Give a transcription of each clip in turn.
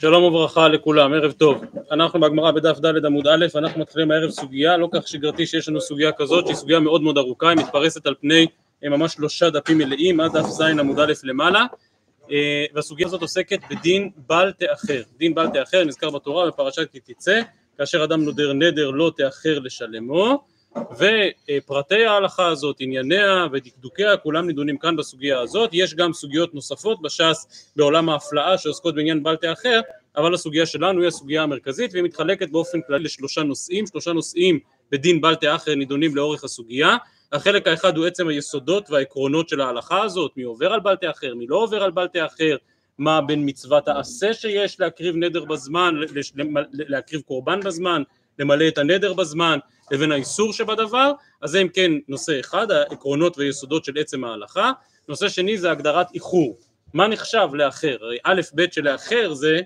שלום וברכה לכולם, ערב טוב. אנחנו בגמרא בדף ד' עמוד א', אנחנו מתחילים הערב סוגיה, לא כך שגרתי שיש לנו סוגיה כזאת, שהיא סוגיה מאוד מאוד ארוכה, היא מתפרסת על פני ממש שלושה דפים מלאים, עד דף ז' עמוד א' למעלה, אה, והסוגיה הזאת עוסקת בדין בל תאחר. דין בל תאחר נזכר בתורה בפרשת כי תצא, כאשר אדם נודר נדר לא תאחר לשלמו, ופרטי ההלכה הזאת, ענייניה ודקדוקיה, כולם נידונים כאן בסוגיה הזאת. יש גם סוגיות נוספות בש"ס בעולם ההפלאה שעוסקות בעניין בל תאחר, אבל הסוגיה שלנו היא הסוגיה המרכזית והיא מתחלקת באופן כללי לשלושה נושאים, שלושה נושאים בדין בל תאחר נידונים לאורך הסוגיה. החלק האחד הוא עצם היסודות והעקרונות של ההלכה הזאת, מי עובר על בל תאחר, מי לא עובר על בל תאחר, מה בין מצוות העשה שיש להקריב נדר בזמן, להקריב קורבן בזמן, למלא את הנדר בזמן, לבין האיסור שבדבר, אז זה אם כן נושא אחד, העקרונות ויסודות של עצם ההלכה. נושא שני זה הגדרת איחור, מה נחשב לאחר? הרי א' ב' של לאחר זה,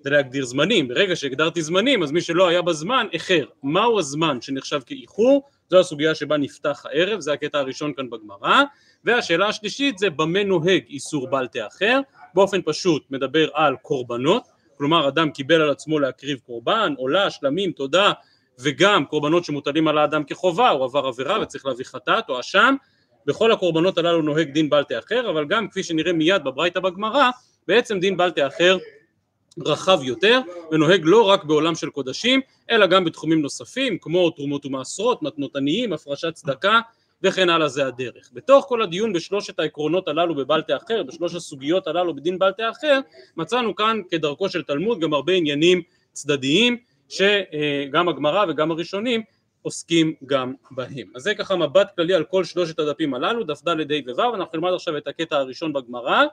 זה להגדיר זמנים, ברגע שהגדרתי זמנים אז מי שלא היה בזמן איחר, מהו הזמן שנחשב כאיחור? זו הסוגיה שבה נפתח הערב, זה הקטע הראשון כאן בגמרא, והשאלה השלישית זה במה נוהג איסור בל תאחר, באופן פשוט מדבר על קורבנות, כלומר אדם קיבל על עצמו להקריב קורבן, עולה, שלמים, תודה, וגם קורבנות שמוטלים על האדם כחובה, הוא עבר עבירה וצריך להביא חטאת או אשם, בכל הקורבנות הללו נוהג דין בל תאחר, אבל גם כפי שנראה מיד בברייתא בגמרא, בעצם דין בל תאחר רחב יותר ונוהג לא רק בעולם של קודשים אלא גם בתחומים נוספים כמו תרומות ומעשרות, מתנות עניים, הפרשת צדקה וכן הלאה זה הדרך. בתוך כל הדיון בשלושת העקרונות הללו בבל תאחר, בשלוש הסוגיות הללו בדין בל תאחר, מצאנו כאן כדרכו של תלמוד גם הרבה עניינים צדדיים שגם הגמרא וגם הראשונים עוסקים גם בהם. אז זה ככה מבט כללי על כל שלושת הדפים הללו, דף ד' ה' וו', אנחנו נלמד עכשיו את הקטע הראשון בגמרא,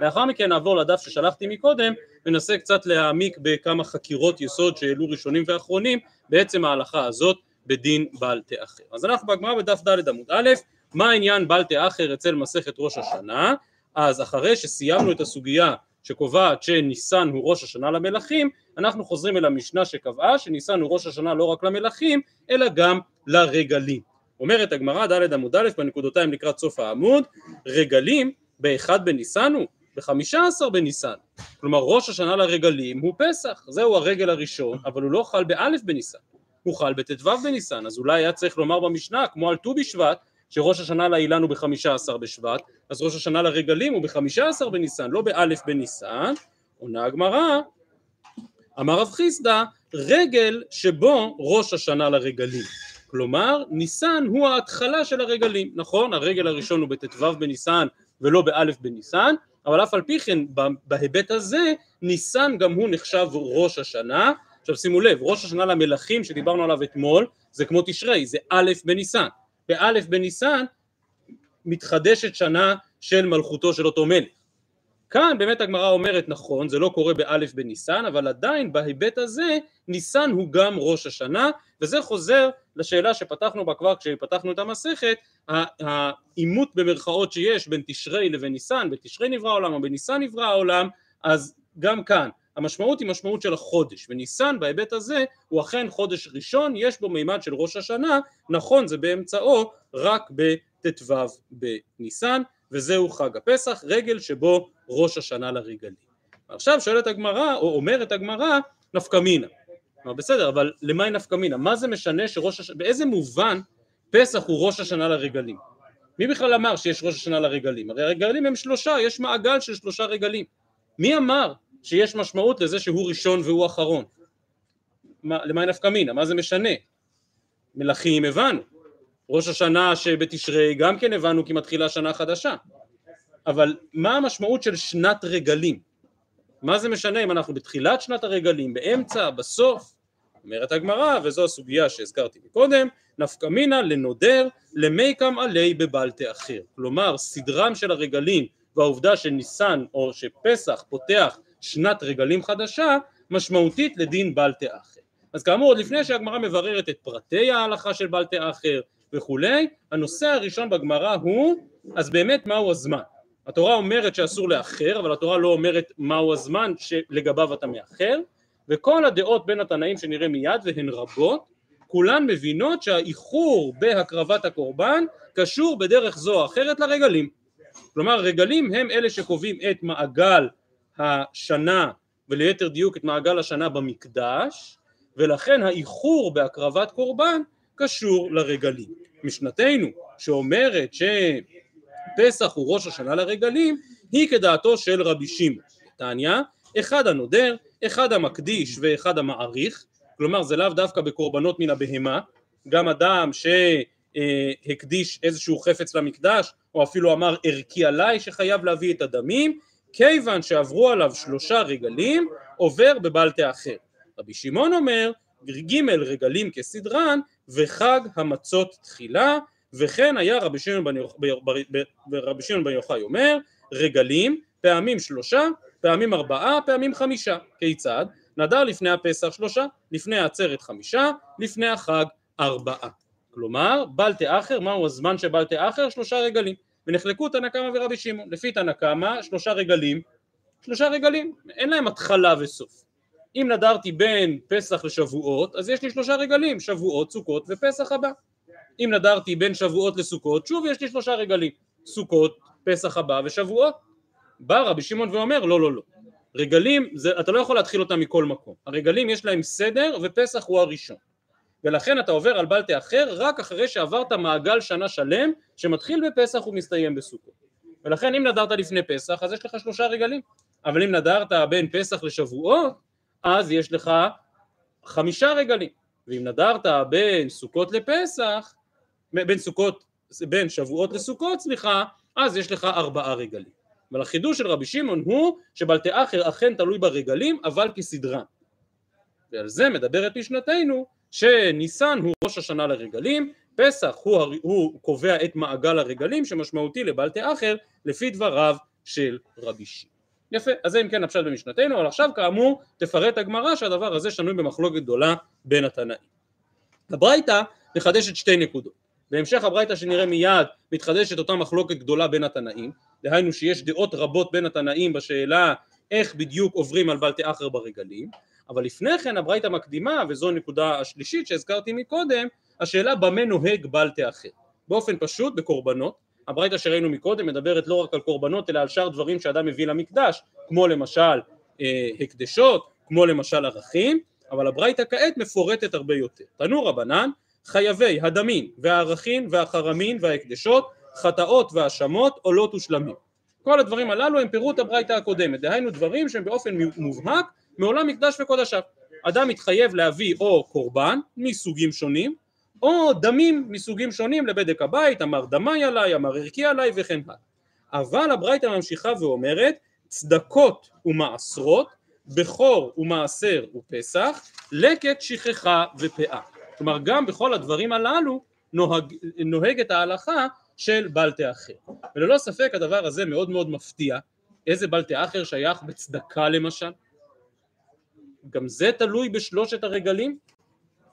לאחר מכן נעבור לדף ששלחתי מקודם וננסה קצת להעמיק בכמה חקירות יסוד שהעלו ראשונים ואחרונים בעצם ההלכה הזאת בדין בל תאחר. אז אנחנו בגמרא בדף ד' עמוד א', מה העניין בל תאחר אצל מסכת ראש השנה? אז אחרי שסיימנו את הסוגיה שקובעת שניסן הוא ראש השנה למלכים, אנחנו חוזרים אל המשנה שקבעה שניסן הוא ראש השנה לא רק למלכים, אלא גם לרגלים. אומרת הגמרא ד' עמוד א' בנקודותיים לקראת סוף העמוד, רגלים באחד בניסן הוא, בחמישה עשר בניסן. כלומר ראש השנה לרגלים הוא פסח, זהו הרגל הראשון, אבל הוא לא חל באלף בניסן, הוא חל בט"ו בניסן, אז אולי היה צריך לומר במשנה, כמו על ט"ו בשבט, שראש השנה לאילן הוא בחמישה עשר בשבט, אז ראש השנה לרגלים הוא בחמישה עשר בניסן, לא באלף בניסן, עונה הגמרא, אמר רב חיסדא, רגל שבו ראש השנה לרגלים. כלומר, ניסן הוא ההתחלה של הרגלים, נכון? הרגל הראשון הוא בט"ו בניסן ולא באלף בניסן, אבל אף על פי כן בהיבט הזה, ניסן גם הוא נחשב ראש השנה. עכשיו שימו לב, ראש השנה למלכים שדיברנו עליו אתמול, זה כמו תשרי, זה א' בניסן. באלף בניסן מתחדשת שנה של מלכותו של אותו מלך. כאן באמת הגמרא אומרת נכון, זה לא קורה באלף בניסן, אבל עדיין בהיבט הזה ניסן הוא גם ראש השנה, וזה חוזר לשאלה שפתחנו בה כבר כשפתחנו את המסכת, העימות במרכאות שיש בין תשרי לבין ניסן, בתשרי נברא העולם או בניסן נברא העולם, אז גם כאן המשמעות היא משמעות של החודש, וניסן בהיבט הזה הוא אכן חודש ראשון, יש בו מימד של ראש השנה, נכון זה באמצעו רק בט"ו בניסן, וזהו חג הפסח, רגל שבו ראש השנה לרגלים. עכשיו שואלת הגמרא, או אומרת הגמרא, נפקא מינה. בסדר, אבל למה היא נפקא מינה? מה זה משנה שראש השנה, באיזה מובן פסח הוא ראש השנה לרגלים? מי בכלל אמר שיש ראש השנה לרגלים? הרי הרגלים הם שלושה, יש מעגל של שלושה רגלים. מי אמר שיש משמעות לזה שהוא ראשון והוא אחרון? מה, נפקא מינה? מה זה משנה? מלכים הבנו, ראש השנה שבתשרי גם כן הבנו כי מתחילה שנה חדשה אבל מה המשמעות של שנת רגלים? מה זה משנה אם אנחנו בתחילת שנת הרגלים, באמצע, בסוף? אומרת הגמרא, וזו הסוגיה שהזכרתי מקודם, נפקא מינה לנודר למיקם עלי בבל תאחר. כלומר, סדרם של הרגלים והעובדה שניסן או שפסח פותח שנת רגלים חדשה, משמעותית לדין בל תאחר. אז כאמור, עוד לפני שהגמרא מבררת את פרטי ההלכה של בל תאחר וכולי, הנושא הראשון בגמרא הוא, אז באמת מהו הזמן? התורה אומרת שאסור לאחר, אבל התורה לא אומרת מהו הזמן שלגביו אתה מאחר, וכל הדעות בין התנאים שנראה מיד, והן רבות, כולן מבינות שהאיחור בהקרבת הקורבן קשור בדרך זו או אחרת לרגלים. כלומר רגלים הם אלה שקובעים את מעגל השנה וליתר דיוק את מעגל השנה במקדש, ולכן האיחור בהקרבת קורבן קשור לרגלים. משנתנו שאומרת שפסח הוא ראש השנה לרגלים, היא כדעתו של רבי שמעון. תניא, אחד הנודר, אחד המקדיש ואחד המעריך, כלומר זה לאו דווקא בקורבנות מן הבהמה, גם אדם שהקדיש איזשהו חפץ למקדש, או אפילו אמר ערכי עליי שחייב להביא את הדמים, כיוון שעברו עליו שלושה רגלים, עובר בבלטה אחר. רבי שמעון אומר, ג' רגלים כסדרן, וחג המצות תחילה, וכן היה רבי שמעון בן יוחאי אומר, רגלים, פעמים שלושה, פעמים ארבעה, פעמים חמישה. כיצד? נדר לפני הפסח שלושה, לפני העצרת חמישה, לפני החג ארבעה. כלומר, בלטה אחר, מהו הזמן של בלטה אחר? שלושה רגלים. ונחלקו תנא קמא ורבי שמעון. לפי תנא קמא, שלושה רגלים, שלושה רגלים, אין להם התחלה וסוף. אם נדרתי בין פסח לשבועות, אז יש לי שלושה רגלים, שבועות, סוכות ופסח הבא. אם נדרתי בין שבועות לסוכות, שוב יש לי שלושה רגלים, סוכות, פסח הבא ושבועות. בא רבי שמעון ואומר, לא, לא, לא. רגלים, זה, אתה לא יכול להתחיל אותם מכל מקום. הרגלים יש להם סדר ופסח הוא הראשון. ולכן אתה עובר על בלטה אחר רק אחרי שעברת מעגל שנה שלם שמתחיל בפסח ומסתיים בסוכות. ולכן אם נדרת לפני פסח אז יש לך שלושה רגלים, אבל אם נדרת בין פסח לשבועות אז יש לך חמישה רגלים, ואם נדרת בין סוכות לפסח, בין סוכות, בין שבועות לסוכות סליחה, אז יש לך ארבעה רגלים. אבל החידוש של רבי שמעון הוא שבלטה אחר אכן תלוי ברגלים אבל כסדרן. ועל זה מדברת משנתנו שניסן הוא ראש השנה לרגלים, פסח הוא, הוא קובע את מעגל הרגלים שמשמעותי לבלטה אחר לפי דבריו של רבי שמעון. יפה, אז זה אם כן הפשט במשנתנו, אבל עכשיו כאמור תפרט הגמרא שהדבר הזה שנוי במחלוקת גדולה בין התנאים. הברייתא מחדשת שתי נקודות. בהמשך הברייתא שנראה מיד מתחדשת אותה מחלוקת גדולה בין התנאים, דהיינו שיש דעות רבות בין התנאים בשאלה איך בדיוק עוברים על בלטה אחר ברגלים, אבל לפני כן הברייתא מקדימה, וזו הנקודה השלישית שהזכרתי מקודם, השאלה במה נוהג בלטה אחר. באופן פשוט בקורבנות, הברייתא שראינו מקודם מדברת לא רק על קורבנות אלא על שאר דברים שאדם מביא למקדש, כמו למשל אה, הקדשות, כמו למשל ערכים, אבל הברייתא כעת מפורטת הרבה יותר. תנו רבנן, חייבי הדמין והערכים והחרמין וההקדשות, חטאות והאשמות, עולות ושלמים. כל הדברים הללו הם פירוט הברייתא הקודמת, דהיינו דברים שהם באופן מובהק מעולם מקדש וקודשיו. אדם מתחייב להביא או קורבן מסוגים שונים, או דמים מסוגים שונים לבדק הבית, אמר דמי עליי, אמר ערכי עליי וכן הלאה. אבל הברייתא ממשיכה ואומרת צדקות ומעשרות, בכור ומעשר ופסח, לקט שכחה ופאה. כלומר גם בכל הדברים הללו נוהג, נוהגת ההלכה של בלטה אחר. וללא ספק הדבר הזה מאוד מאוד מפתיע, איזה בלטה אחר שייך בצדקה למשל? גם זה תלוי בשלושת הרגלים?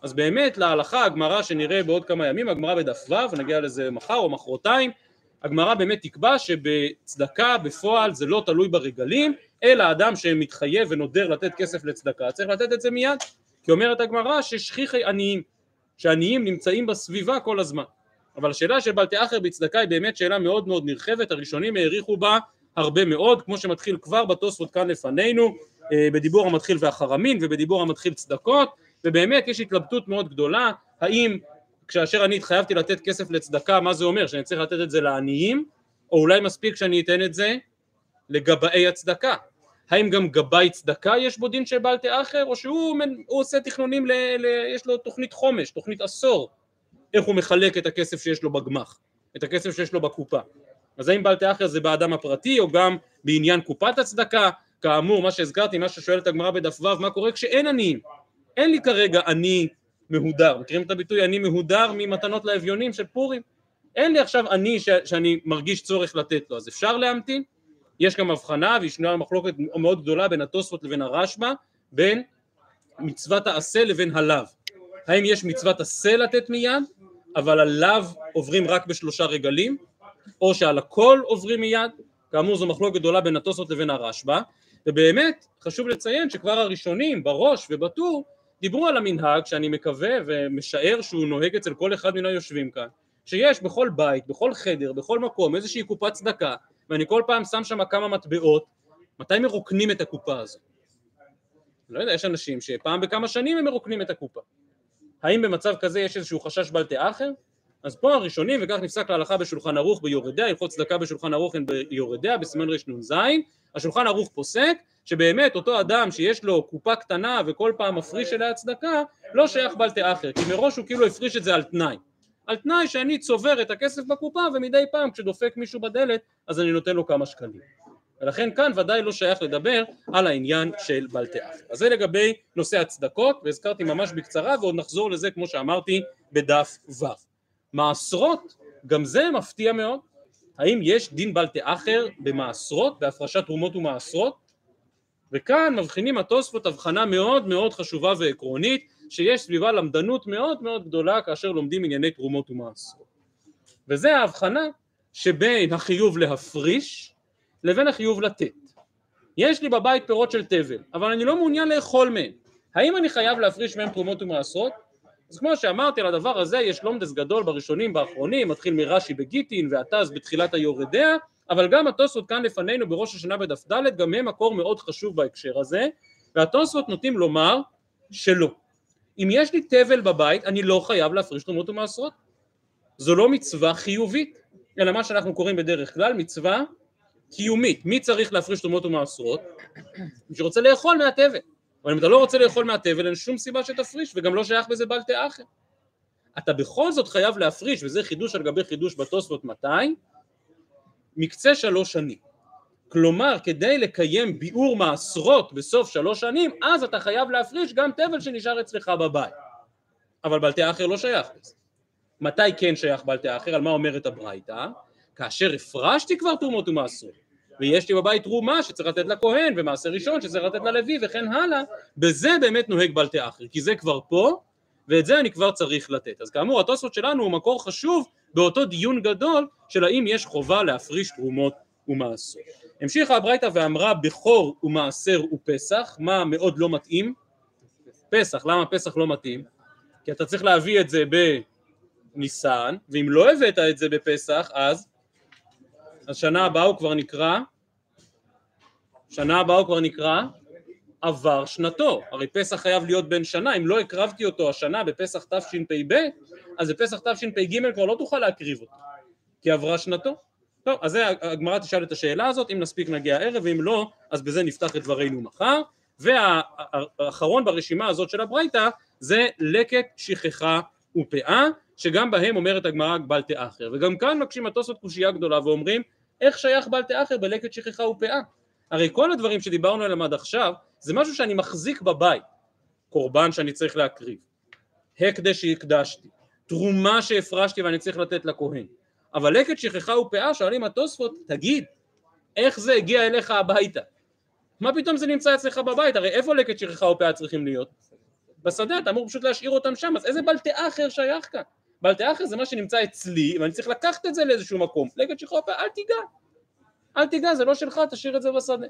אז באמת להלכה הגמרא שנראה בעוד כמה ימים, הגמרא בדף ו', ונגיע לזה מחר או מחרתיים, הגמרא באמת תקבע שבצדקה בפועל זה לא תלוי ברגלים, אלא אדם שמתחייב ונודר לתת כסף לצדקה, צריך לתת את זה מיד, כי אומרת הגמרא ששכיחי עניים, שעניים נמצאים בסביבה כל הזמן. אבל השאלה של בלטה אחר בצדקה היא באמת שאלה מאוד מאוד נרחבת, הראשונים העריכו בה הרבה מאוד, כמו שמתחיל כבר בתוספות כאן לפנינו, אה, בדיבור המתחיל והחרמין ובדיבור המתחיל צדקות, ובאמת יש התלבטות מאוד גדולה, האם כאשר אני התחייבתי לתת כסף לצדקה, מה זה אומר? שאני צריך לתת את זה לעניים? או אולי מספיק שאני אתן את זה לגבאי הצדקה? האם גם גבאי צדקה יש בו דין של בלטה אחר, או שהוא עושה תכנונים, ל, ל, יש לו תוכנית חומש, תוכנית עשור, איך הוא מחלק את הכסף שיש לו בגמ"ח, את הכסף שיש לו בקופה. אז האם בלטה אחר זה באדם הפרטי, או גם בעניין קופת הצדקה? כאמור, מה שהזכרתי, מה ששואלת הגמרא בדף ו', מה קורה כשאין עניים? אין לי כרגע עני מהודר, מכירים את הביטוי עני מהודר ממתנות לאביונים של פורים? אין לי עכשיו עני ש- שאני מרגיש צורך לתת לו, אז אפשר להמתין? יש גם הבחנה וישנה מחלוקת מאוד גדולה בין התוספות לבין הרשב"א, בין מצוות העשה לבין הלאו. האם יש מצוות עשה לתת מיד, אבל הלאו עוברים רק בשלושה רגלים, או שעל הכל עוברים מיד? כאמור זו מחלוקת גדולה בין התוספות לבין הרשב"א, ובאמת חשוב לציין שכבר הראשונים בראש ובטור דיברו על המנהג שאני מקווה ומשער שהוא נוהג אצל כל אחד מן היושבים כאן שיש בכל בית, בכל חדר, בכל מקום איזושהי קופת צדקה ואני כל פעם שם שם כמה מטבעות מתי מרוקנים את הקופה הזו? לא יודע, יש אנשים שפעם בכמה שנים הם מרוקנים את הקופה. האם במצב כזה יש איזשהו חשש בל תאחר? אז פה הראשונים, וכך נפסק להלכה בשולחן ערוך ביורדיה, הלכות צדקה בשולחן ערוך הן ביורדיה, בסימן רנ"ז, השולחן ערוך פוסק שבאמת אותו אדם שיש לו קופה קטנה וכל פעם מפריש אליה צדקה, לא שייך בל תאחר, כי מראש הוא כאילו הפריש את זה על תנאי. על תנאי שאני צובר את הכסף בקופה ומדי פעם כשדופק מישהו בדלת אז אני נותן לו כמה שקלים. ולכן כאן ודאי לא שייך לדבר על העניין של בל תאחר. אז זה לגבי נושא הצדקות והזכרתי ממש בקצרה ועוד נחזור לזה כמו שאמרתי בדף ו'. מעשרות, גם זה מפתיע מאוד. האם יש דין בל תאחר במעשרות, בהפרשת תרומות ומעשרות? וכאן מבחינים התוספות הבחנה מאוד מאוד חשובה ועקרונית שיש סביבה למדנות מאוד מאוד גדולה כאשר לומדים ענייני תרומות ומעשרות. וזה ההבחנה שבין החיוב להפריש לבין החיוב לתת. יש לי בבית פירות של תבל, אבל אני לא מעוניין לאכול מהם. האם אני חייב להפריש מהם תרומות ומעשרות? אז כמו שאמרתי על הדבר הזה יש לומדס גדול בראשונים באחרונים, מתחיל מרש"י בגיטין ועתז בתחילת היורדיה, אבל גם התוספות כאן לפנינו בראש השנה בדף ד' גם הם מקור מאוד חשוב בהקשר הזה, והתוספות נוטים לומר שלא. אם יש לי תבל בבית אני לא חייב להפריש תרומות ומעשרות. זו לא מצווה חיובית, אלא מה שאנחנו קוראים בדרך כלל מצווה קיומית. מי צריך להפריש תרומות ומעשרות? מי שרוצה לאכול מהתבל. אבל אם אתה לא רוצה לאכול מהתבל אין שום סיבה שתפריש וגם לא שייך בזה בל תאחר. אתה בכל זאת חייב להפריש וזה חידוש על גבי חידוש בתוספות מתי? מקצה שלוש שנים. כלומר כדי לקיים ביאור מעשרות בסוף שלוש שנים אז אתה חייב להפריש גם תבל שנשאר אצלך בבית. אבל בל תאחר לא שייך לזה. מתי כן שייך בל תאחר? על מה אומרת הברייתא? כאשר הפרשתי כבר תרומות ומעשרות ויש לי בבית תרומה שצריך לתת לכהן ומעשר ראשון שצריך לתת ללוי וכן הלאה בזה באמת נוהג בל תאחר כי זה כבר פה ואת זה אני כבר צריך לתת אז כאמור התוספות שלנו הוא מקור חשוב באותו דיון גדול של האם יש חובה להפריש תרומות ומעשרות המשיכה הברייתא ואמרה בכור ומעשר ופסח מה מאוד לא מתאים? פסח למה פסח לא מתאים? כי אתה צריך להביא את זה בניסן ואם לא הבאת את זה בפסח אז אז שנה הבאה הוא כבר נקרא, שנה הבאה הוא כבר נקרא עבר שנתו, הרי פסח חייב להיות בן שנה, אם לא הקרבתי אותו השנה בפסח תשפ"ב, אז בפסח תשפ"ג כבר לא תוכל להקריב אותו, כי עברה שנתו. טוב, אז הגמרא תשאל את השאלה הזאת, אם נספיק נגיע הערב, ואם לא, אז בזה נפתח את דברינו מחר. והאחרון ברשימה הזאת של הברייתא זה לקט, שכחה ופאה, שגם בהם אומרת הגמרא בל תאחר. וגם כאן מקשים התוספות קושייה גדולה ואומרים איך שייך בל תאחר בלקט שכחה ופאה? הרי כל הדברים שדיברנו עליהם עד עכשיו זה משהו שאני מחזיק בבית, קורבן שאני צריך להקריב, הקדש שהקדשתי, תרומה שהפרשתי ואני צריך לתת לכהן, אבל לקט שכחה ופאה שואלים התוספות תגיד איך זה הגיע אליך הביתה? מה פתאום זה נמצא אצלך בבית? הרי איפה לקט שכחה ופאה צריכים להיות? בשדה אתה אמור פשוט להשאיר אותם שם אז איזה בל תאחר שייך כאן? בל תאחר זה מה שנמצא אצלי ואני צריך לקחת את זה לאיזשהו מקום לגד שחרור אל תיגע אל תיגע זה לא שלך תשאיר את זה בשדה.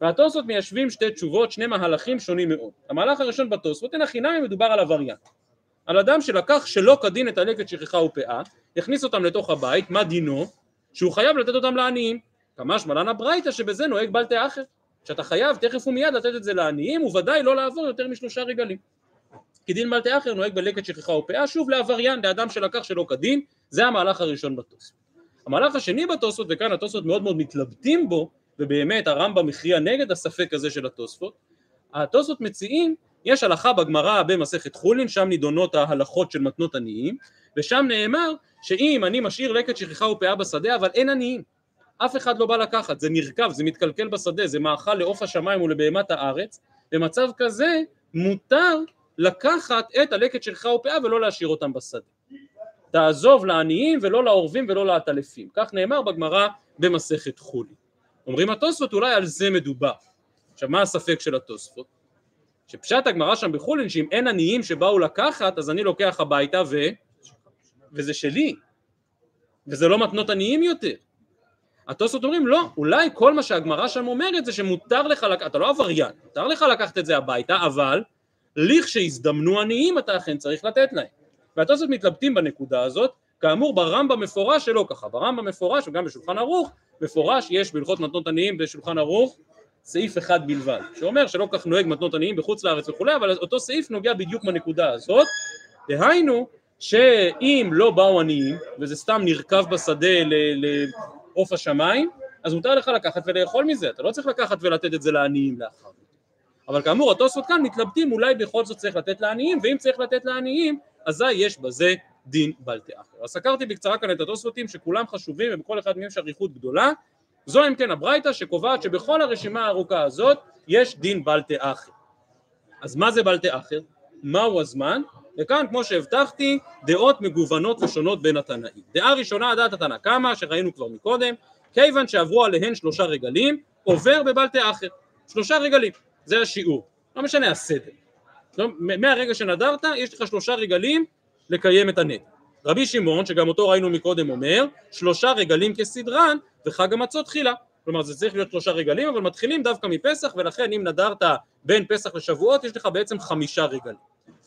והתוספות מיישבים שתי תשובות שני מהלכים שונים מאוד. המהלך הראשון בתוספות אין החינם מדובר על עבריין. על אדם שלקח שלא כדין את הלקט שכחה ופאה הכניס אותם לתוך הבית מה דינו? שהוא חייב לתת אותם לעניים. כמה שמלן הברייתא שבזה נוהג בל תאחר שאתה חייב תכף ומיד לתת את זה לעניים וודאי לא לעבור יותר משלושה רגלים. כי דין מלטה אחר נוהג בלקט שכחה ופאה, שוב לעבריין, לאדם שלקח שלא כדין, זה המהלך הראשון בתוספות. המהלך השני בתוספות, וכאן התוספות מאוד מאוד מתלבטים בו, ובאמת הרמב"ם הכריע נגד הספק הזה של התוספות, התוספות מציעים, יש הלכה בגמרא במסכת חולין, שם נידונות ההלכות של מתנות עניים, ושם נאמר שאם אני משאיר לקט שכחה ופאה בשדה, אבל אין עניים, אף אחד לא בא לקחת, זה נרקב, זה מתקלקל בשדה, זה מאכל לעוף השמיים ולבהמת הארץ, במצב כזה מותר לקחת את הלקט שלך ופאה ולא להשאיר אותם בשדה. תעזוב לעניים ולא לעורבים ולא לעטלפים. כך נאמר בגמרא במסכת חולי. אומרים התוספות אולי על זה מדובר. עכשיו מה הספק של התוספות? שפשט הגמרא שם בחולין שאם אין עניים שבאו לקחת אז אני לוקח הביתה ו... וזה שלי וזה לא מתנות עניים יותר. התוספות אומרים לא, אולי כל מה שהגמרא שם אומרת זה שמותר לך לקחת, אתה לא עבריין, מותר לך לקחת את זה הביתה אבל לכשהזדמנו עניים אתה אכן צריך לתת להם. והתוספות מתלבטים בנקודה הזאת, כאמור ברמב"ם מפורש שלא ככה, ברמב"ם מפורש וגם בשולחן ערוך, מפורש יש בהלכות מתנות עניים בשולחן ערוך סעיף אחד בלבד, שאומר שלא כך נוהג מתנות עניים בחוץ לארץ וכולי, אבל אותו סעיף נוגע בדיוק בנקודה הזאת, דהיינו שאם לא באו עניים, וזה סתם נרקב בשדה לעוף השמיים, אז מותר לך לקחת ולאכול מזה, אתה לא צריך לקחת ולתת את זה לעניים לאחר. אבל כאמור התוספות כאן מתלבטים אולי בכל זאת צריך לתת לעניים, ואם צריך לתת לעניים, אזי יש בזה דין בל תאחר. אז סקרתי בקצרה כאן את התוספותים שכולם חשובים ובכל אחד מהם יש אריכות גדולה. זו אם כן הברייתא שקובעת שבכל הרשימה הארוכה הזאת יש דין בל תאחר. אז מה זה בל תאחר? מהו הזמן? וכאן כמו שהבטחתי דעות מגוונות ושונות בין התנאים. דעה ראשונה דעת התנא קמא שראינו כבר מקודם כיוון שעברו עליהן שלושה רגלים עובר בבל תאחר. שלושה רגלים זה השיעור לא משנה הסדר. מהרגע שנדרת יש לך שלושה רגלים לקיים את הנדר. רבי שמעון שגם אותו ראינו מקודם אומר שלושה רגלים כסדרן וחג המצות תחילה. כלומר זה צריך להיות שלושה רגלים אבל מתחילים דווקא מפסח ולכן אם נדרת בין פסח לשבועות יש לך בעצם חמישה רגלים.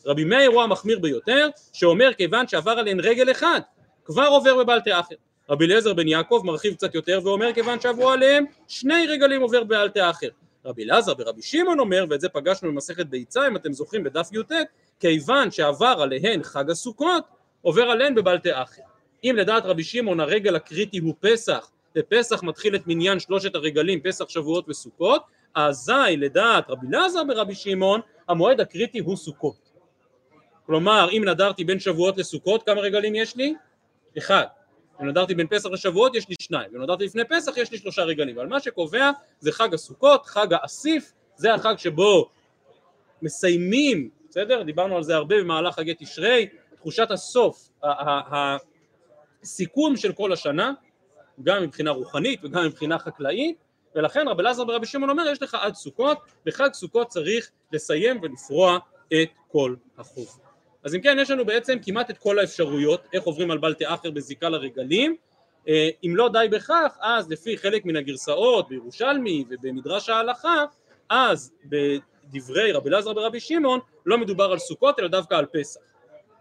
רבי מאיר הוא המחמיר ביותר שאומר כיוון שעבר עליהן רגל אחד כבר עובר בבל תאחר רבי אליעזר בן יעקב מרחיב קצת יותר ואומר כיוון שעברו עליהם שני רגלים עובר בבל תאחר רבי אלעזר ורבי שמעון אומר ואת זה פגשנו במסכת ביצה אם אתם זוכרים בדף י"ט כיוון שעבר עליהן חג הסוכות עובר עליהן בבל תאחר אם לדעת רבי שמעון הרגל הקריטי הוא פסח ופסח מתחיל את מניין שלושת הרגלים פסח שבועות וסוכות אזי לדעת רבי אלעזר ורבי שמעון המועד הקריטי הוא סוכות. כלומר אם נדרתי בין שבועות לסוכות כמה רגלים יש לי? אחד אם נדרתי בין פסח לשבועות יש לי שניים, אם נדרתי לפני פסח יש לי שלושה רגלים, אבל מה שקובע זה חג הסוכות, חג האסיף, זה החג שבו מסיימים, בסדר? דיברנו על זה הרבה במהלך חגי תשרי, תחושת הסוף, הסיכום של כל השנה, גם מבחינה רוחנית וגם מבחינה חקלאית, ולכן רבי אלעזר ורבי שמעון אומר יש לך עד סוכות, בחג סוכות צריך לסיים ולפרוע את כל החוב. אז אם כן יש לנו בעצם כמעט את כל האפשרויות איך עוברים על בל תאחר בזיקה לרגלים. אה, אם לא די בכך אז לפי חלק מן הגרסאות בירושלמי ובמדרש ההלכה אז בדברי רבי אלעזר ברבי שמעון לא מדובר על סוכות אלא דווקא על פסח.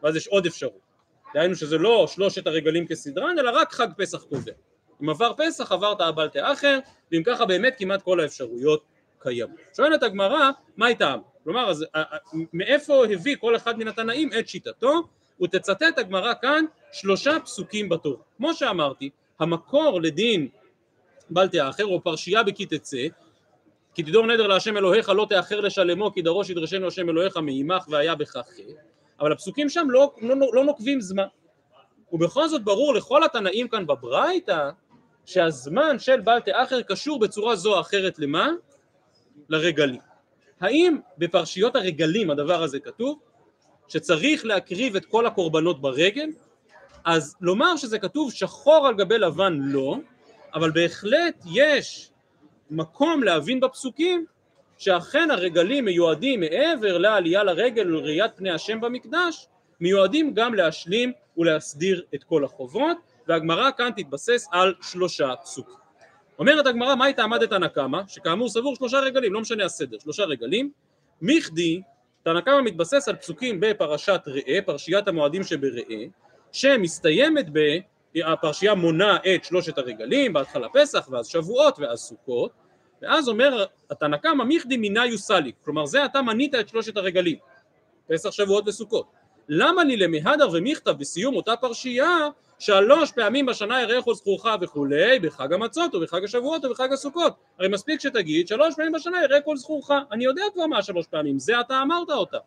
ואז יש עוד אפשרות. דהיינו שזה לא שלושת הרגלים כסדרן אלא רק חג פסח קובע. אם עבר פסח עברת הבל תאחר ואם ככה באמת כמעט כל האפשרויות קיימות. שואלת הגמרא מה איתם כלומר, אז, מאיפה הביא כל אחד מן התנאים את שיטתו, ותצטט הגמרא כאן שלושה פסוקים בתורה. כמו שאמרתי, המקור לדין בל תאחר, או פרשייה בכי תצא, כי תדור נדר להשם אלוהיך לא תאחר לשלמו, כי דרוש ידרשנו השם אלוהיך מעמך והיה בכך חטא, אבל הפסוקים שם לא, לא, לא נוקבים זמן. ובכל זאת ברור לכל התנאים כאן בברייתא, שהזמן של בל תאחר קשור בצורה זו או אחרת למה? לרגלים. האם בפרשיות הרגלים הדבר הזה כתוב? שצריך להקריב את כל הקורבנות ברגל? אז לומר שזה כתוב שחור על גבי לבן לא, אבל בהחלט יש מקום להבין בפסוקים שאכן הרגלים מיועדים מעבר לעלייה לרגל ולראיית פני השם במקדש, מיועדים גם להשלים ולהסדיר את כל החובות, והגמרא כאן תתבסס על שלושה פסוקים. אומרת הגמרא מה הייתה עמדת תנא קמא שכאמור סבור שלושה רגלים לא משנה הסדר שלושה רגלים. מכדי תנא קמא מתבסס על פסוקים בפרשת ראה פרשיית המועדים שבראה שמסתיימת ב... הפרשייה מונה את שלושת הרגלים בהתחלה פסח ואז שבועות ואז סוכות. ואז אומר התנא קמא מכדי מינה יוסליק כלומר זה אתה מנית את שלושת הרגלים פסח שבועות וסוכות למה לי למהדר ומכתב בסיום אותה פרשייה שלוש פעמים בשנה כל זכורך וכולי, בחג המצות ובחג השבועות ובחג הסוכות. הרי מספיק שתגיד שלוש פעמים בשנה כל זכורך. אני יודע כבר מה שלוש פעמים, זה אתה אמרת אותה.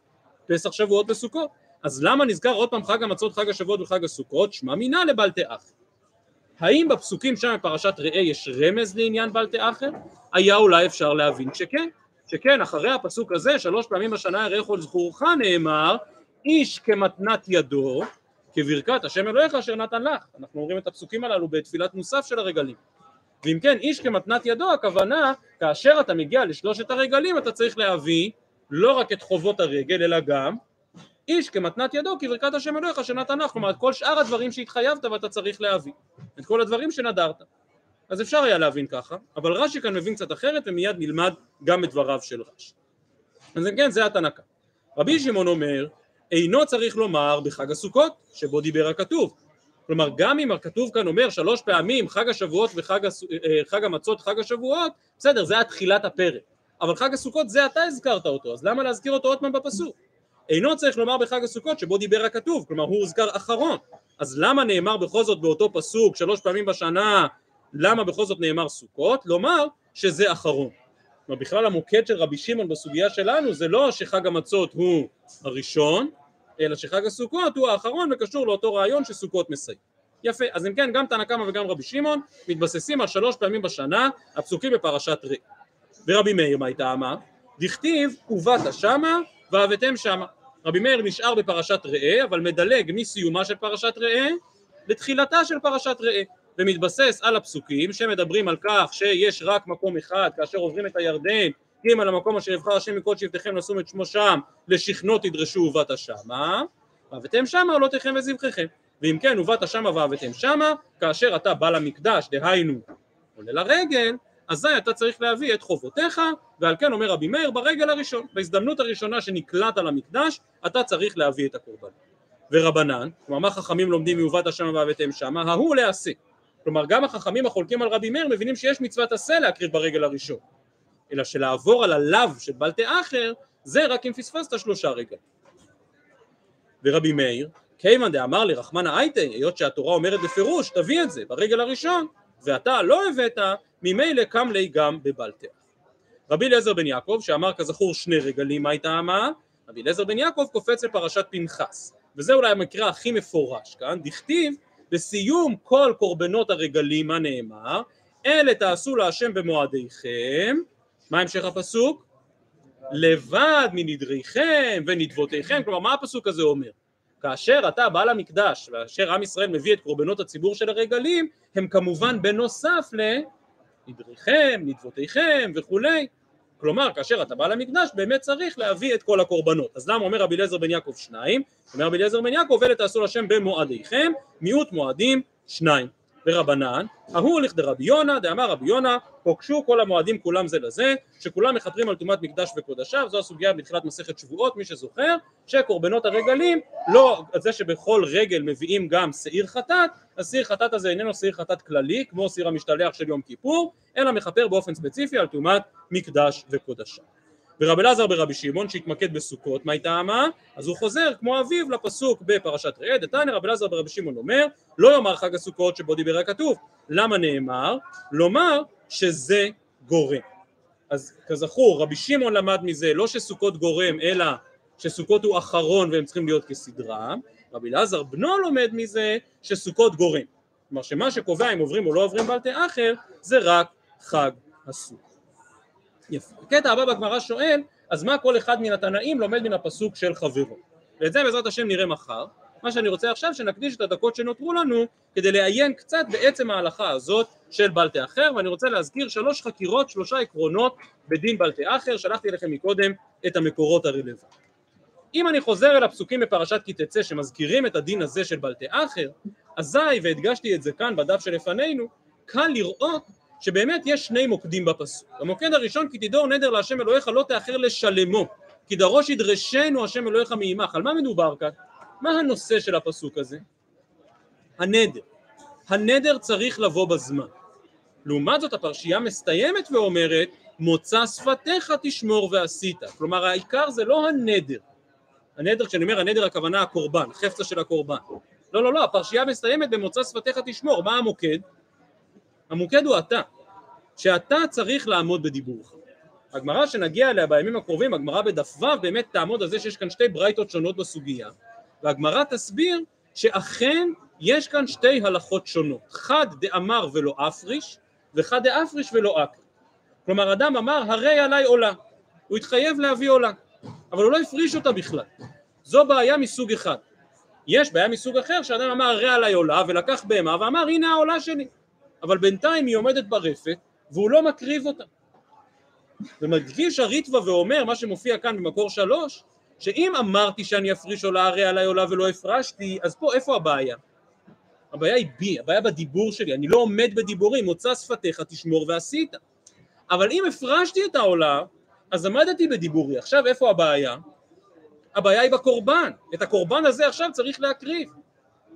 פסח שבועות וסוכות. אז למה נזכר עוד פעם חג המצות, חג השבועות וחג הסוכות? שמע מינה לבל תאחר. האם בפסוקים שם בפרשת ראה יש רמז לעניין בל תאחר? היה אולי אפשר להבין שכן. שכן אחרי הפסוק הזה שלוש פעמים בשנה כל זכורך נאמר איש כמתנת ידו כברכת השם אלוהיך אשר נתן לך. אנחנו אומרים את הפסוקים הללו בתפילת מוסף של הרגלים. ואם כן, איש כמתנת ידו, הכוונה, כאשר אתה מגיע לשלושת הרגלים, אתה צריך להביא לא רק את חובות הרגל, אלא גם איש כמתנת ידו, כברכת השם אלוהיך אשר נתן לך. כלומר, את כל שאר הדברים שהתחייבת ואתה צריך להביא. את כל הדברים שנדרת. אז אפשר היה להבין ככה, אבל רש"י כאן מבין קצת אחרת, ומיד נלמד גם את דבריו של רש"י. אז כן, זה התנא רבי שמעון אומר, אינו צריך לומר בחג הסוכות שבו דיבר הכתוב כלומר גם אם הכתוב כאן אומר שלוש פעמים חג השבועות וחג הס... אה, חג המצות חג השבועות בסדר זה היה תחילת הפרק אבל חג הסוכות זה אתה הזכרת אותו, אז למה להזכיר אותו עוד פעם בפסוק? אינו צריך לומר בחג הסוכות שבו דיבר הכתוב, כלומר הוא הוזכר אחרון, אז למה נאמר בכל זאת באותו פסוק שלוש פעמים בשנה, למה בכל זאת נאמר סוכות? לומר שזה אחרון. כלומר בכלל המוקד של רבי שמעון בסוגיה שלנו זה לא שחג המצות הוא הראשון, אלא שחג הסוכות הוא האחרון וקשור לאותו רעיון שסוכות מסיים. יפה, אז אם כן גם תנא קמא וגם רבי שמעון מתבססים על שלוש פעמים בשנה הפסוקים בפרשת ראה. ורבי מאיר מה הייתה אמר? דכתיב ובאת שמה והבאתם שמה. רבי מאיר נשאר בפרשת ראה אבל מדלג מסיומה של פרשת ראה לתחילתה של פרשת ראה ומתבסס על הפסוקים שמדברים על כך שיש רק מקום אחד כאשר עוברים את הירדן אם על המקום אשר יבחר השם מכל שבטיכם לשום את שמו שם לשכנו תדרשו ובאת שמה והבאתם שמה עולותיכם וזבחיכם. ואם כן ובאת שמה והבאתם שמה כאשר אתה בא למקדש דהיינו עולה לרגל אזי אתה צריך להביא את חובותיך ועל כן אומר רבי מאיר ברגל הראשון בהזדמנות הראשונה שנקלעת למקדש אתה צריך להביא את הקורבן. ורבנן כלומר מה חכמים לומדים מיובאת שמה והבאתם שמה? ההוא לעשה כלומר גם החכמים החולקים על רבי מאיר מבינים שיש מצוות עשה להקריב ברגל הראשון. אלא שלעבור על הלאו של בלטה אחר זה רק אם פספסת שלושה רגע ורבי מאיר כיוון דאמר לרחמנא אייטי היות שהתורה אומרת בפירוש תביא את זה ברגל הראשון ואתה לא הבאת ממילא קם לי גם בבלטה. רבי אליעזר בן יעקב שאמר כזכור שני רגלים מה הייתה אמה רבי אליעזר בן יעקב קופץ לפרשת פנחס. וזה אולי המקרה הכי מפורש כאן דכתיב בסיום כל קורבנות הרגלים מה נאמר אלה תעשו להשם במועדיכם מה המשך הפסוק? לבד מנדריכם ונדבותיכם כלומר מה הפסוק הזה אומר? כאשר אתה בא למקדש ואשר עם ישראל מביא את קורבנות הציבור של הרגלים הם כמובן בנוסף לנדריכם, נדבותיכם וכולי כלומר כאשר אתה בא למקדש באמת צריך להביא את כל הקורבנות אז למה אומר רבי אליעזר בן יעקב שניים? אומר רבי אליעזר בן יעקב אלה תעשו לשם במועדיכם מיעוט מועדים שניים ורבנן, ההוא לכדרבי יונה, דאמר רבי יונה, פוגשו כל המועדים כולם זה לזה, שכולם מכתרים על טומאת מקדש וקודשיו, זו הסוגיה בתחילת מסכת שבועות, מי שזוכר, שקורבנות הרגלים, לא זה שבכל רגל מביאים גם שעיר חטאת, השעיר חטאת הזה איננו שעיר חטאת כללי, כמו שעיר המשתלח של יום כיפור, אלא מכפר באופן ספציפי על טומאת מקדש וקודשיו. ורבי אלעזר ברבי שמעון שהתמקד בסוכות, מה טעמה? אז הוא חוזר כמו אביו לפסוק בפרשת ראה, דתניא רבי אלעזר ברבי שמעון אומר לא יאמר חג הסוכות שבו דיבר הכתוב, למה נאמר? לומר שזה גורם. אז כזכור רבי שמעון למד מזה לא שסוכות גורם אלא שסוכות הוא אחרון והם צריכים להיות כסדרם, רבי אלעזר בנו לומד מזה שסוכות גורם, כלומר שמה שקובע אם עוברים או לא עוברים בלטה אחר זה רק חג הסוכות יפה. הקטע הבא בגמרא שואל, אז מה כל אחד מן התנאים לומד מן הפסוק של חברו? ואת זה בעזרת השם נראה מחר. מה שאני רוצה עכשיו שנקדיש את הדקות שנותרו לנו כדי לעיין קצת בעצם ההלכה הזאת של בלטה אחר ואני רוצה להזכיר שלוש חקירות, שלושה עקרונות בדין בלטה אחר, שלחתי לכם מקודם את המקורות הרלוונטיים. אם אני חוזר אל הפסוקים בפרשת כי תצא שמזכירים את הדין הזה של בלטה אחר, אזי, והדגשתי את זה כאן בדף שלפנינו, קל לראות שבאמת יש שני מוקדים בפסוק. המוקד הראשון כי תדור נדר להשם אלוהיך לא תאחר לשלמו כי דרוש ידרשנו השם אלוהיך מעמך. על מה מדובר כאן? מה הנושא של הפסוק הזה? הנדר. הנדר צריך לבוא בזמן. לעומת זאת הפרשייה מסתיימת ואומרת מוצא שפתיך תשמור ועשית. כלומר העיקר זה לא הנדר. הנדר, כשאני אומר הנדר הכוונה הקורבן, חפצה של הקורבן. לא לא לא, הפרשייה מסתיימת במוצא שפתיך תשמור. מה המוקד? המוקד הוא אתה, שאתה צריך לעמוד בדיבורך. הגמרא שנגיע אליה בימים הקרובים, הגמרא בדף ו' באמת תעמוד על זה שיש כאן שתי ברייתות שונות בסוגיה, והגמרא תסביר שאכן יש כאן שתי הלכות שונות, חד דאמר ולא אפריש, וחד דאפריש ולא אקר. כלומר אדם אמר הרי עליי עולה, הוא התחייב להביא עולה, אבל הוא לא הפריש אותה בכלל. זו בעיה מסוג אחד. יש בעיה מסוג אחר שאדם אמר הרי עליי עולה ולקח בהמה ואמר הנה העולה שלי אבל בינתיים היא עומדת ברפת והוא לא מקריב אותה. ומדגיש הריטווה ואומר מה שמופיע כאן במקור שלוש שאם אמרתי שאני אפריש עולה הרי עליי עולה ולא הפרשתי אז פה איפה הבעיה? הבעיה היא בי, הבעיה בדיבור שלי, אני לא עומד בדיבורים, מוצא שפתיך תשמור ועשית. אבל אם הפרשתי את העולה, אז עמדתי בדיבורי, עכשיו איפה הבעיה? הבעיה היא בקורבן, את הקורבן הזה עכשיו צריך להקריב,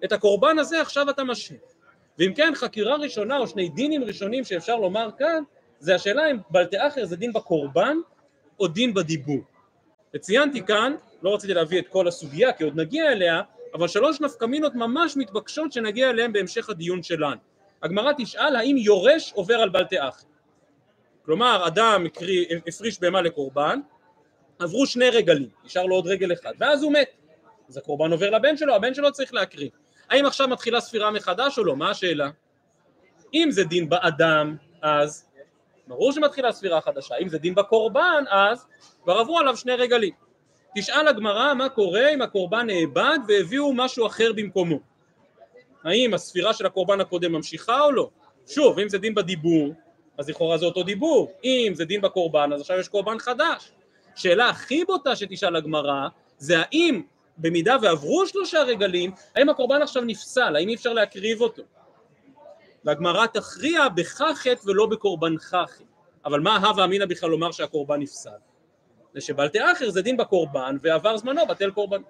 את הקורבן הזה עכשיו אתה משאיר. ואם כן חקירה ראשונה או שני דינים ראשונים שאפשר לומר כאן זה השאלה אם בלתאחר זה דין בקורבן או דין בדיבור. וציינתי כאן, לא רציתי להביא את כל הסוגיה כי עוד נגיע אליה, אבל שלוש נפקמינות ממש מתבקשות שנגיע אליהן בהמשך הדיון שלנו. הגמרא תשאל האם יורש עובר על בלתאחר. כלומר אדם הפריש בהמה לקורבן, עברו שני רגלים, נשאר לו עוד רגל אחד, ואז הוא מת. אז הקורבן עובר לבן שלו, הבן שלו צריך להקריב. האם עכשיו מתחילה ספירה מחדש או לא? מה השאלה? אם זה דין באדם, אז ברור שמתחילה ספירה חדשה. אם זה דין בקורבן, אז כבר עברו עליו שני רגלים. תשאל הגמרא מה קורה אם הקורבן נאבד והביאו משהו אחר במקומו. האם הספירה של הקורבן הקודם ממשיכה או לא? שוב, אם זה דין בדיבור, אז לכאורה זה אותו דיבור. אם זה דין בקורבן, אז עכשיו יש קורבן חדש. שאלה הכי בוטה שתשאל הגמרא, זה האם במידה ועברו שלושה רגלים, האם הקורבן עכשיו נפסל, האם אי אפשר להקריב אותו? והגמרא תכריע בחחת ולא בקורבן חחת. אבל מה הווה אמינא בכלל לומר שהקורבן נפסל? זה שבלתי אחר זה דין בקורבן ועבר זמנו בטל קורבן.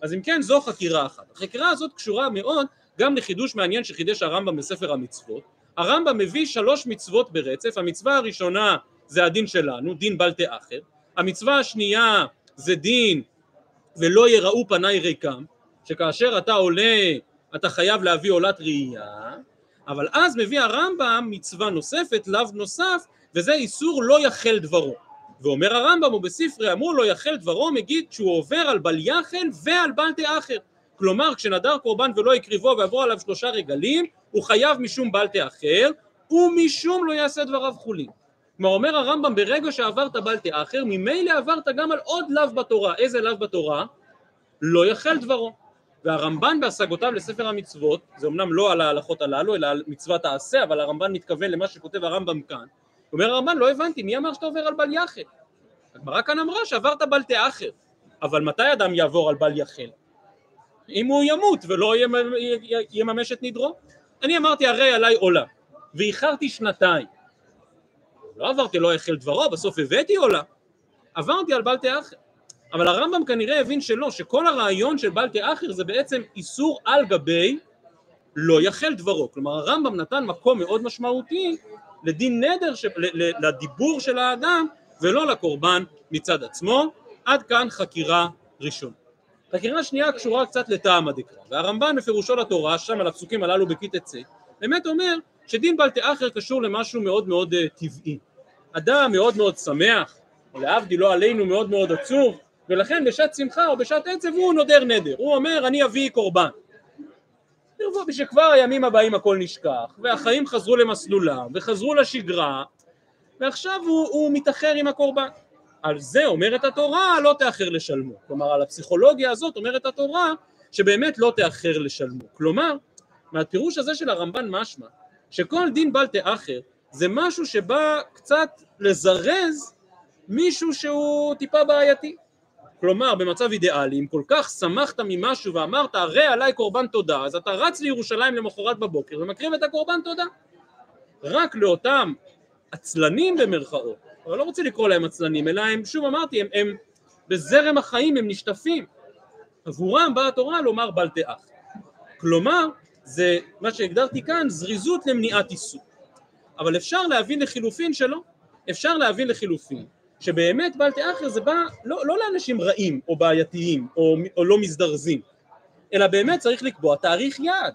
אז אם כן זו חקירה אחת. החקירה הזאת קשורה מאוד גם לחידוש מעניין שחידש הרמב"ם בספר המצוות. הרמב"ם מביא שלוש מצוות ברצף, המצווה הראשונה זה הדין שלנו, דין בלתי אחר, המצווה השנייה זה דין ולא יראו פניי ריקם, שכאשר אתה עולה אתה חייב להביא עולת ראייה, אבל אז מביא הרמב"ם מצווה נוספת, לאו נוסף, וזה איסור לא יחל דברו. ואומר הרמב"ם, ובספרי אמרו לא יחל דברו, מגיד שהוא עובר על בל יחל ועל בל תאחר. כלומר, כשנדר קורבן ולא הקריבו ועברו עליו שלושה רגלים, הוא חייב משום בל תאחר, ומשום לא יעשה דבריו חולין. כלומר אומר הרמב"ם ברגע שעברת בל תאחר ממילא עברת גם על עוד לאו בתורה, איזה לאו בתורה? לא יחל דברו. והרמב"ן בהשגותיו לספר המצוות, זה אמנם לא על ההלכות הללו אלא על מצוות העשה, אבל הרמב"ן מתכוון למה שכותב הרמב"ם כאן. אומר הרמב"ן לא הבנתי מי אמר שאתה עובר על בל יחל? הגמרא כאן אמרה שעברת בל תאחר, אבל מתי אדם יעבור על בל יחל? אם הוא ימות ולא יממש את נדרו. אני אמרתי הרי עליי עולה ואיחרתי שנתיים לא עברתי לא החל דברו, בסוף הבאתי עולה. עברתי על בל תאחר. אבל הרמב"ם כנראה הבין שלא, שכל הרעיון של בל תאחר זה בעצם איסור על גבי לא יחל דברו. כלומר הרמב"ם נתן מקום מאוד משמעותי לדין נדר, ש... לדיבור של האדם ולא לקורבן מצד עצמו. עד כאן חקירה ראשונה. חקירה שנייה קשורה קצת לטעם הדקרא, והרמב"ן בפירושו לתורה, שם על הפסוקים הללו בכית עצה, באמת אומר שדין בל תאחר קשור למשהו מאוד מאוד uh, טבעי. אדם מאוד מאוד שמח, או להבדיל לא עלינו מאוד מאוד עצוב, ולכן בשעת שמחה או בשעת עצב הוא נודר נדר, הוא אומר אני אביא קורבן. ושכבר הימים הבאים הכל נשכח, והחיים חזרו למסלולם, וחזרו לשגרה, ועכשיו הוא, הוא מתאחר עם הקורבן. על זה אומרת התורה לא תאחר לשלמו. כלומר על הפסיכולוגיה הזאת אומרת התורה שבאמת לא תאחר לשלמו. כלומר, מהפירוש הזה של הרמב"ן משמע שכל דין בל תאחר זה משהו שבא קצת לזרז מישהו שהוא טיפה בעייתי. כלומר במצב אידיאלי אם כל כך שמחת ממשהו ואמרת הרי עליי קורבן תודה אז אתה רץ לירושלים למחרת בבוקר ומקריב את הקורבן תודה. רק לאותם עצלנים במרכאות אבל לא רוצה לקרוא להם עצלנים אלא הם שוב אמרתי הם, הם בזרם החיים הם נשטפים. עבורם באה התורה לומר בל תאח כלומר זה מה שהגדרתי כאן זריזות למניעת איסור אבל אפשר להבין לחילופין שלא. אפשר להבין לחילופין שבאמת בל תאחר זה בא לא, לא לאנשים רעים או בעייתיים או, או לא מזדרזים אלא באמת צריך לקבוע תאריך יעד.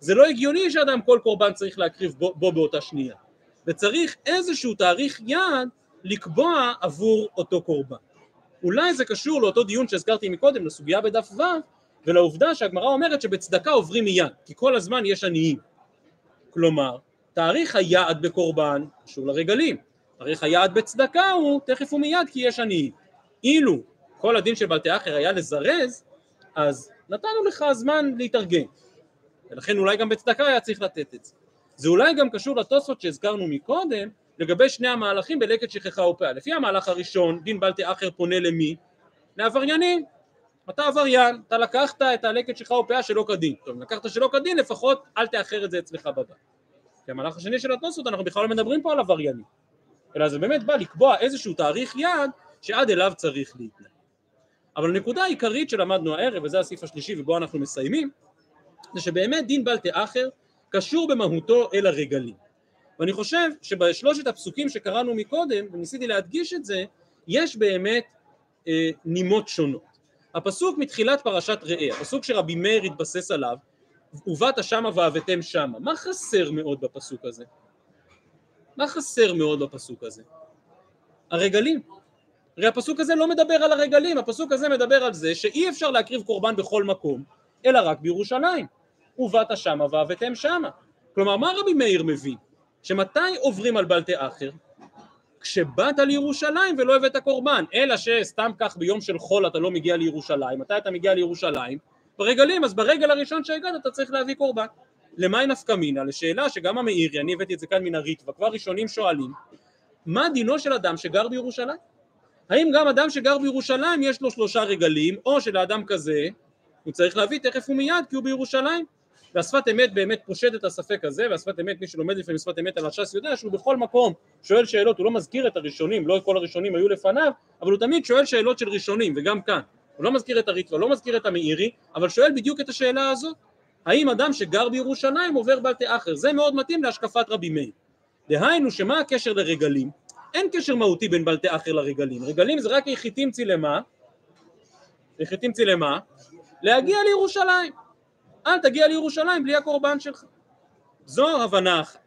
זה לא הגיוני שאדם כל קורבן צריך להקריב בו, בו באותה שנייה. וצריך איזשהו תאריך יעד לקבוע עבור אותו קורבן. אולי זה קשור לאותו דיון שהזכרתי מקודם לסוגיה בדף ו' ולעובדה שהגמרא אומרת שבצדקה עוברים מיד כי כל הזמן יש עניים כלומר תאריך היעד בקורבן קשור לרגלים תאריך היעד בצדקה הוא תכף ומיד כי יש עניים. אילו כל הדין של בלתי אחר היה לזרז, אז נתנו לך זמן להתארגן. ולכן אולי גם בצדקה היה צריך לתת את זה. זה אולי גם קשור לתוספות שהזכרנו מקודם לגבי שני המהלכים בלקט שכחה ופאה. לפי המהלך הראשון, דין בלתי אחר פונה למי? לעבריינים. אתה עבריין, אתה לקחת את הלקט שלך ופאה שלא כדין. טוב, לקחת שלא כדין, לפחות אל תאחר את זה אצלך בבית. כי המהלך השני של התוספות, אנחנו בכלל לא מדברים פה על עבריינים. אלא זה באמת בא לקבוע איזשהו תאריך יעד שעד אליו צריך להתנהל. אבל הנקודה העיקרית שלמדנו הערב, וזה הסעיף השלישי ובו אנחנו מסיימים, זה שבאמת דין בל תאחר קשור במהותו אל הרגלים. ואני חושב שבשלושת הפסוקים שקראנו מקודם, וניסיתי להדגיש את זה, יש באמת אה, נימות שונות. הפסוק מתחילת פרשת ראה, הפסוק שרבי מאיר התבסס עליו, ובאת שמה והבאתם שמה, מה חסר מאוד בפסוק הזה? מה חסר מאוד בפסוק הזה? הרגלים. הרי הפסוק הזה לא מדבר על הרגלים, הפסוק הזה מדבר על זה שאי אפשר להקריב קורבן בכל מקום, אלא רק בירושלים. ובאת שמה והבאתם שמה. כלומר, מה רבי מאיר מבין? שמתי עוברים על בלטי אחר? כשבאת לירושלים ולא הבאת קורבן, אלא שסתם כך ביום של חול אתה לא מגיע לירושלים, מתי אתה מגיע לירושלים? ברגלים, אז ברגל הראשון שהגעת אתה צריך להביא קורבן. למאי נפקא מינה? לשאלה שגם המאירי, אני הבאתי את זה כאן מן הריטב"א, כבר ראשונים שואלים, מה דינו של אדם שגר בירושלים? האם גם אדם שגר בירושלים יש לו שלושה רגלים, או שלאדם כזה הוא צריך להביא תכף ומיד כי הוא בירושלים? והשפת אמת באמת פושט את הספק הזה, והשפת אמת, מי שלומד לפעמים שפת אמת על הש"ס יודע שהוא בכל מקום שואל שאלות, הוא לא מזכיר את הראשונים, לא כל הראשונים היו לפניו, אבל הוא תמיד שואל שאלות של ראשונים, וגם כאן. הוא לא מזכיר את הריטב"א, לא מזכיר את המאירי, אבל שואל בדיוק את השאלה הזאת. האם אדם שגר בירושלים עובר בלטי אחר? זה מאוד מתאים להשקפת רבי מאיר. דהיינו שמה הקשר לרגלים? אין קשר מהותי בין בלטי אחר לרגלים. רגלים זה רק יחיתים צילמה, יחיתים צילמה, להגיע לירושלים. אל תגיע לירושלים בלי הקורבן שלך. זו הבנה אחת.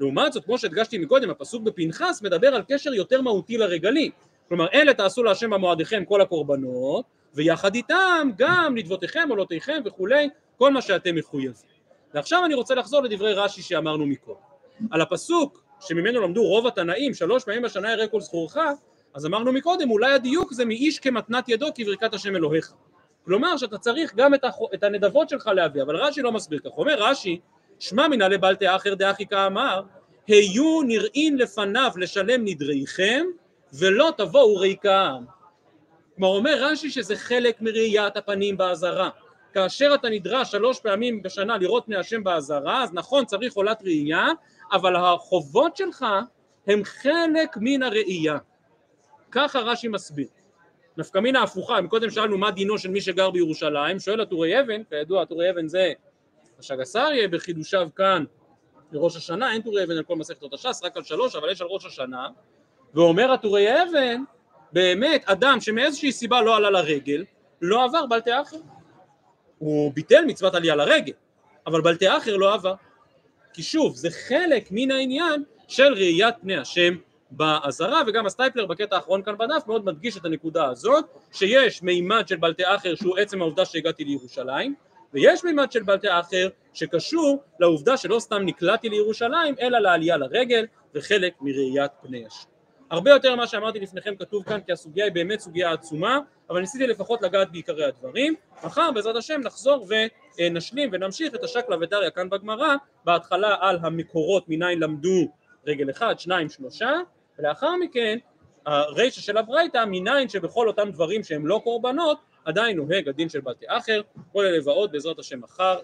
לעומת זאת, כמו שהדגשתי מקודם, הפסוק בפנחס מדבר על קשר יותר מהותי לרגלים. כלומר, אלה תעשו להשם במועדיכם כל הקורבנות, ויחד איתם גם נדבותיכם, עולותיכם וכולי, כל מה שאתם מחויבים. ועכשיו אני רוצה לחזור לדברי רש"י שאמרנו מקודם. על הפסוק שממנו למדו רוב התנאים, שלוש פעמים בשנה יראה כל זכורך, אז אמרנו מקודם, אולי הדיוק זה מאיש כמתנת ידו כברכת השם אלוהיך. כלומר שאתה צריך גם את, הנדבות שלך להביא, אבל רש"י לא מסביר כך, אומר רש"י, שמע מינא לבלתי אחר דאחי כאמר, היו נראים לפניו לשלם נדריכם ולא תבואו ריקם. כלומר אומר רש"י שזה חלק מראיית הפנים באזהרה. כאשר אתה נדרש שלוש פעמים בשנה לראות פני השם באזהרה, אז נכון צריך עולת ראייה, אבל החובות שלך הם חלק מן הראייה. ככה רש"י מסביר. נפקא מינה הפוכה, קודם שאלנו מה דינו של מי שגר בירושלים, שואל הטורי אבן, כידוע הטורי אבן זה השגס אריה בחידושיו כאן לראש השנה, אין טורי אבן על כל מסכתות הש"ס, רק על שלוש, אבל יש על ראש השנה, ואומר הטורי אבן, באמת אדם שמאיזושהי סיבה לא עלה לרגל, לא עבר בל תאחר. הוא ביטל מצוות עלייה לרגל, אבל בל תאחר לא עבר. כי שוב, זה חלק מן העניין של ראיית פני השם בעזרה וגם הסטייפלר בקטע האחרון כאן בדף מאוד מדגיש את הנקודה הזאת שיש מימד של בל תאחר שהוא עצם העובדה שהגעתי לירושלים ויש מימד של בלטי אחר שקשור לעובדה שלא סתם נקלעתי לירושלים אלא לעלייה לרגל וחלק מראיית פני השם. הרבה יותר ממה שאמרתי לפניכם כתוב כאן כי הסוגיה היא באמת סוגיה עצומה אבל ניסיתי לפחות לגעת בעיקרי הדברים מחר בעזרת השם נחזור ונשלים ונמשיך את השקלא וטריא כאן בגמרא בהתחלה על המקורות מניין למדו רגל אחד, שניים, שלושה ולאחר מכן הרישא של הברייתא מניין שבכל אותם דברים שהם לא קורבנות עדיין נוהג הדין של בתי אחר כל אלה ועוד בעזרת השם מחר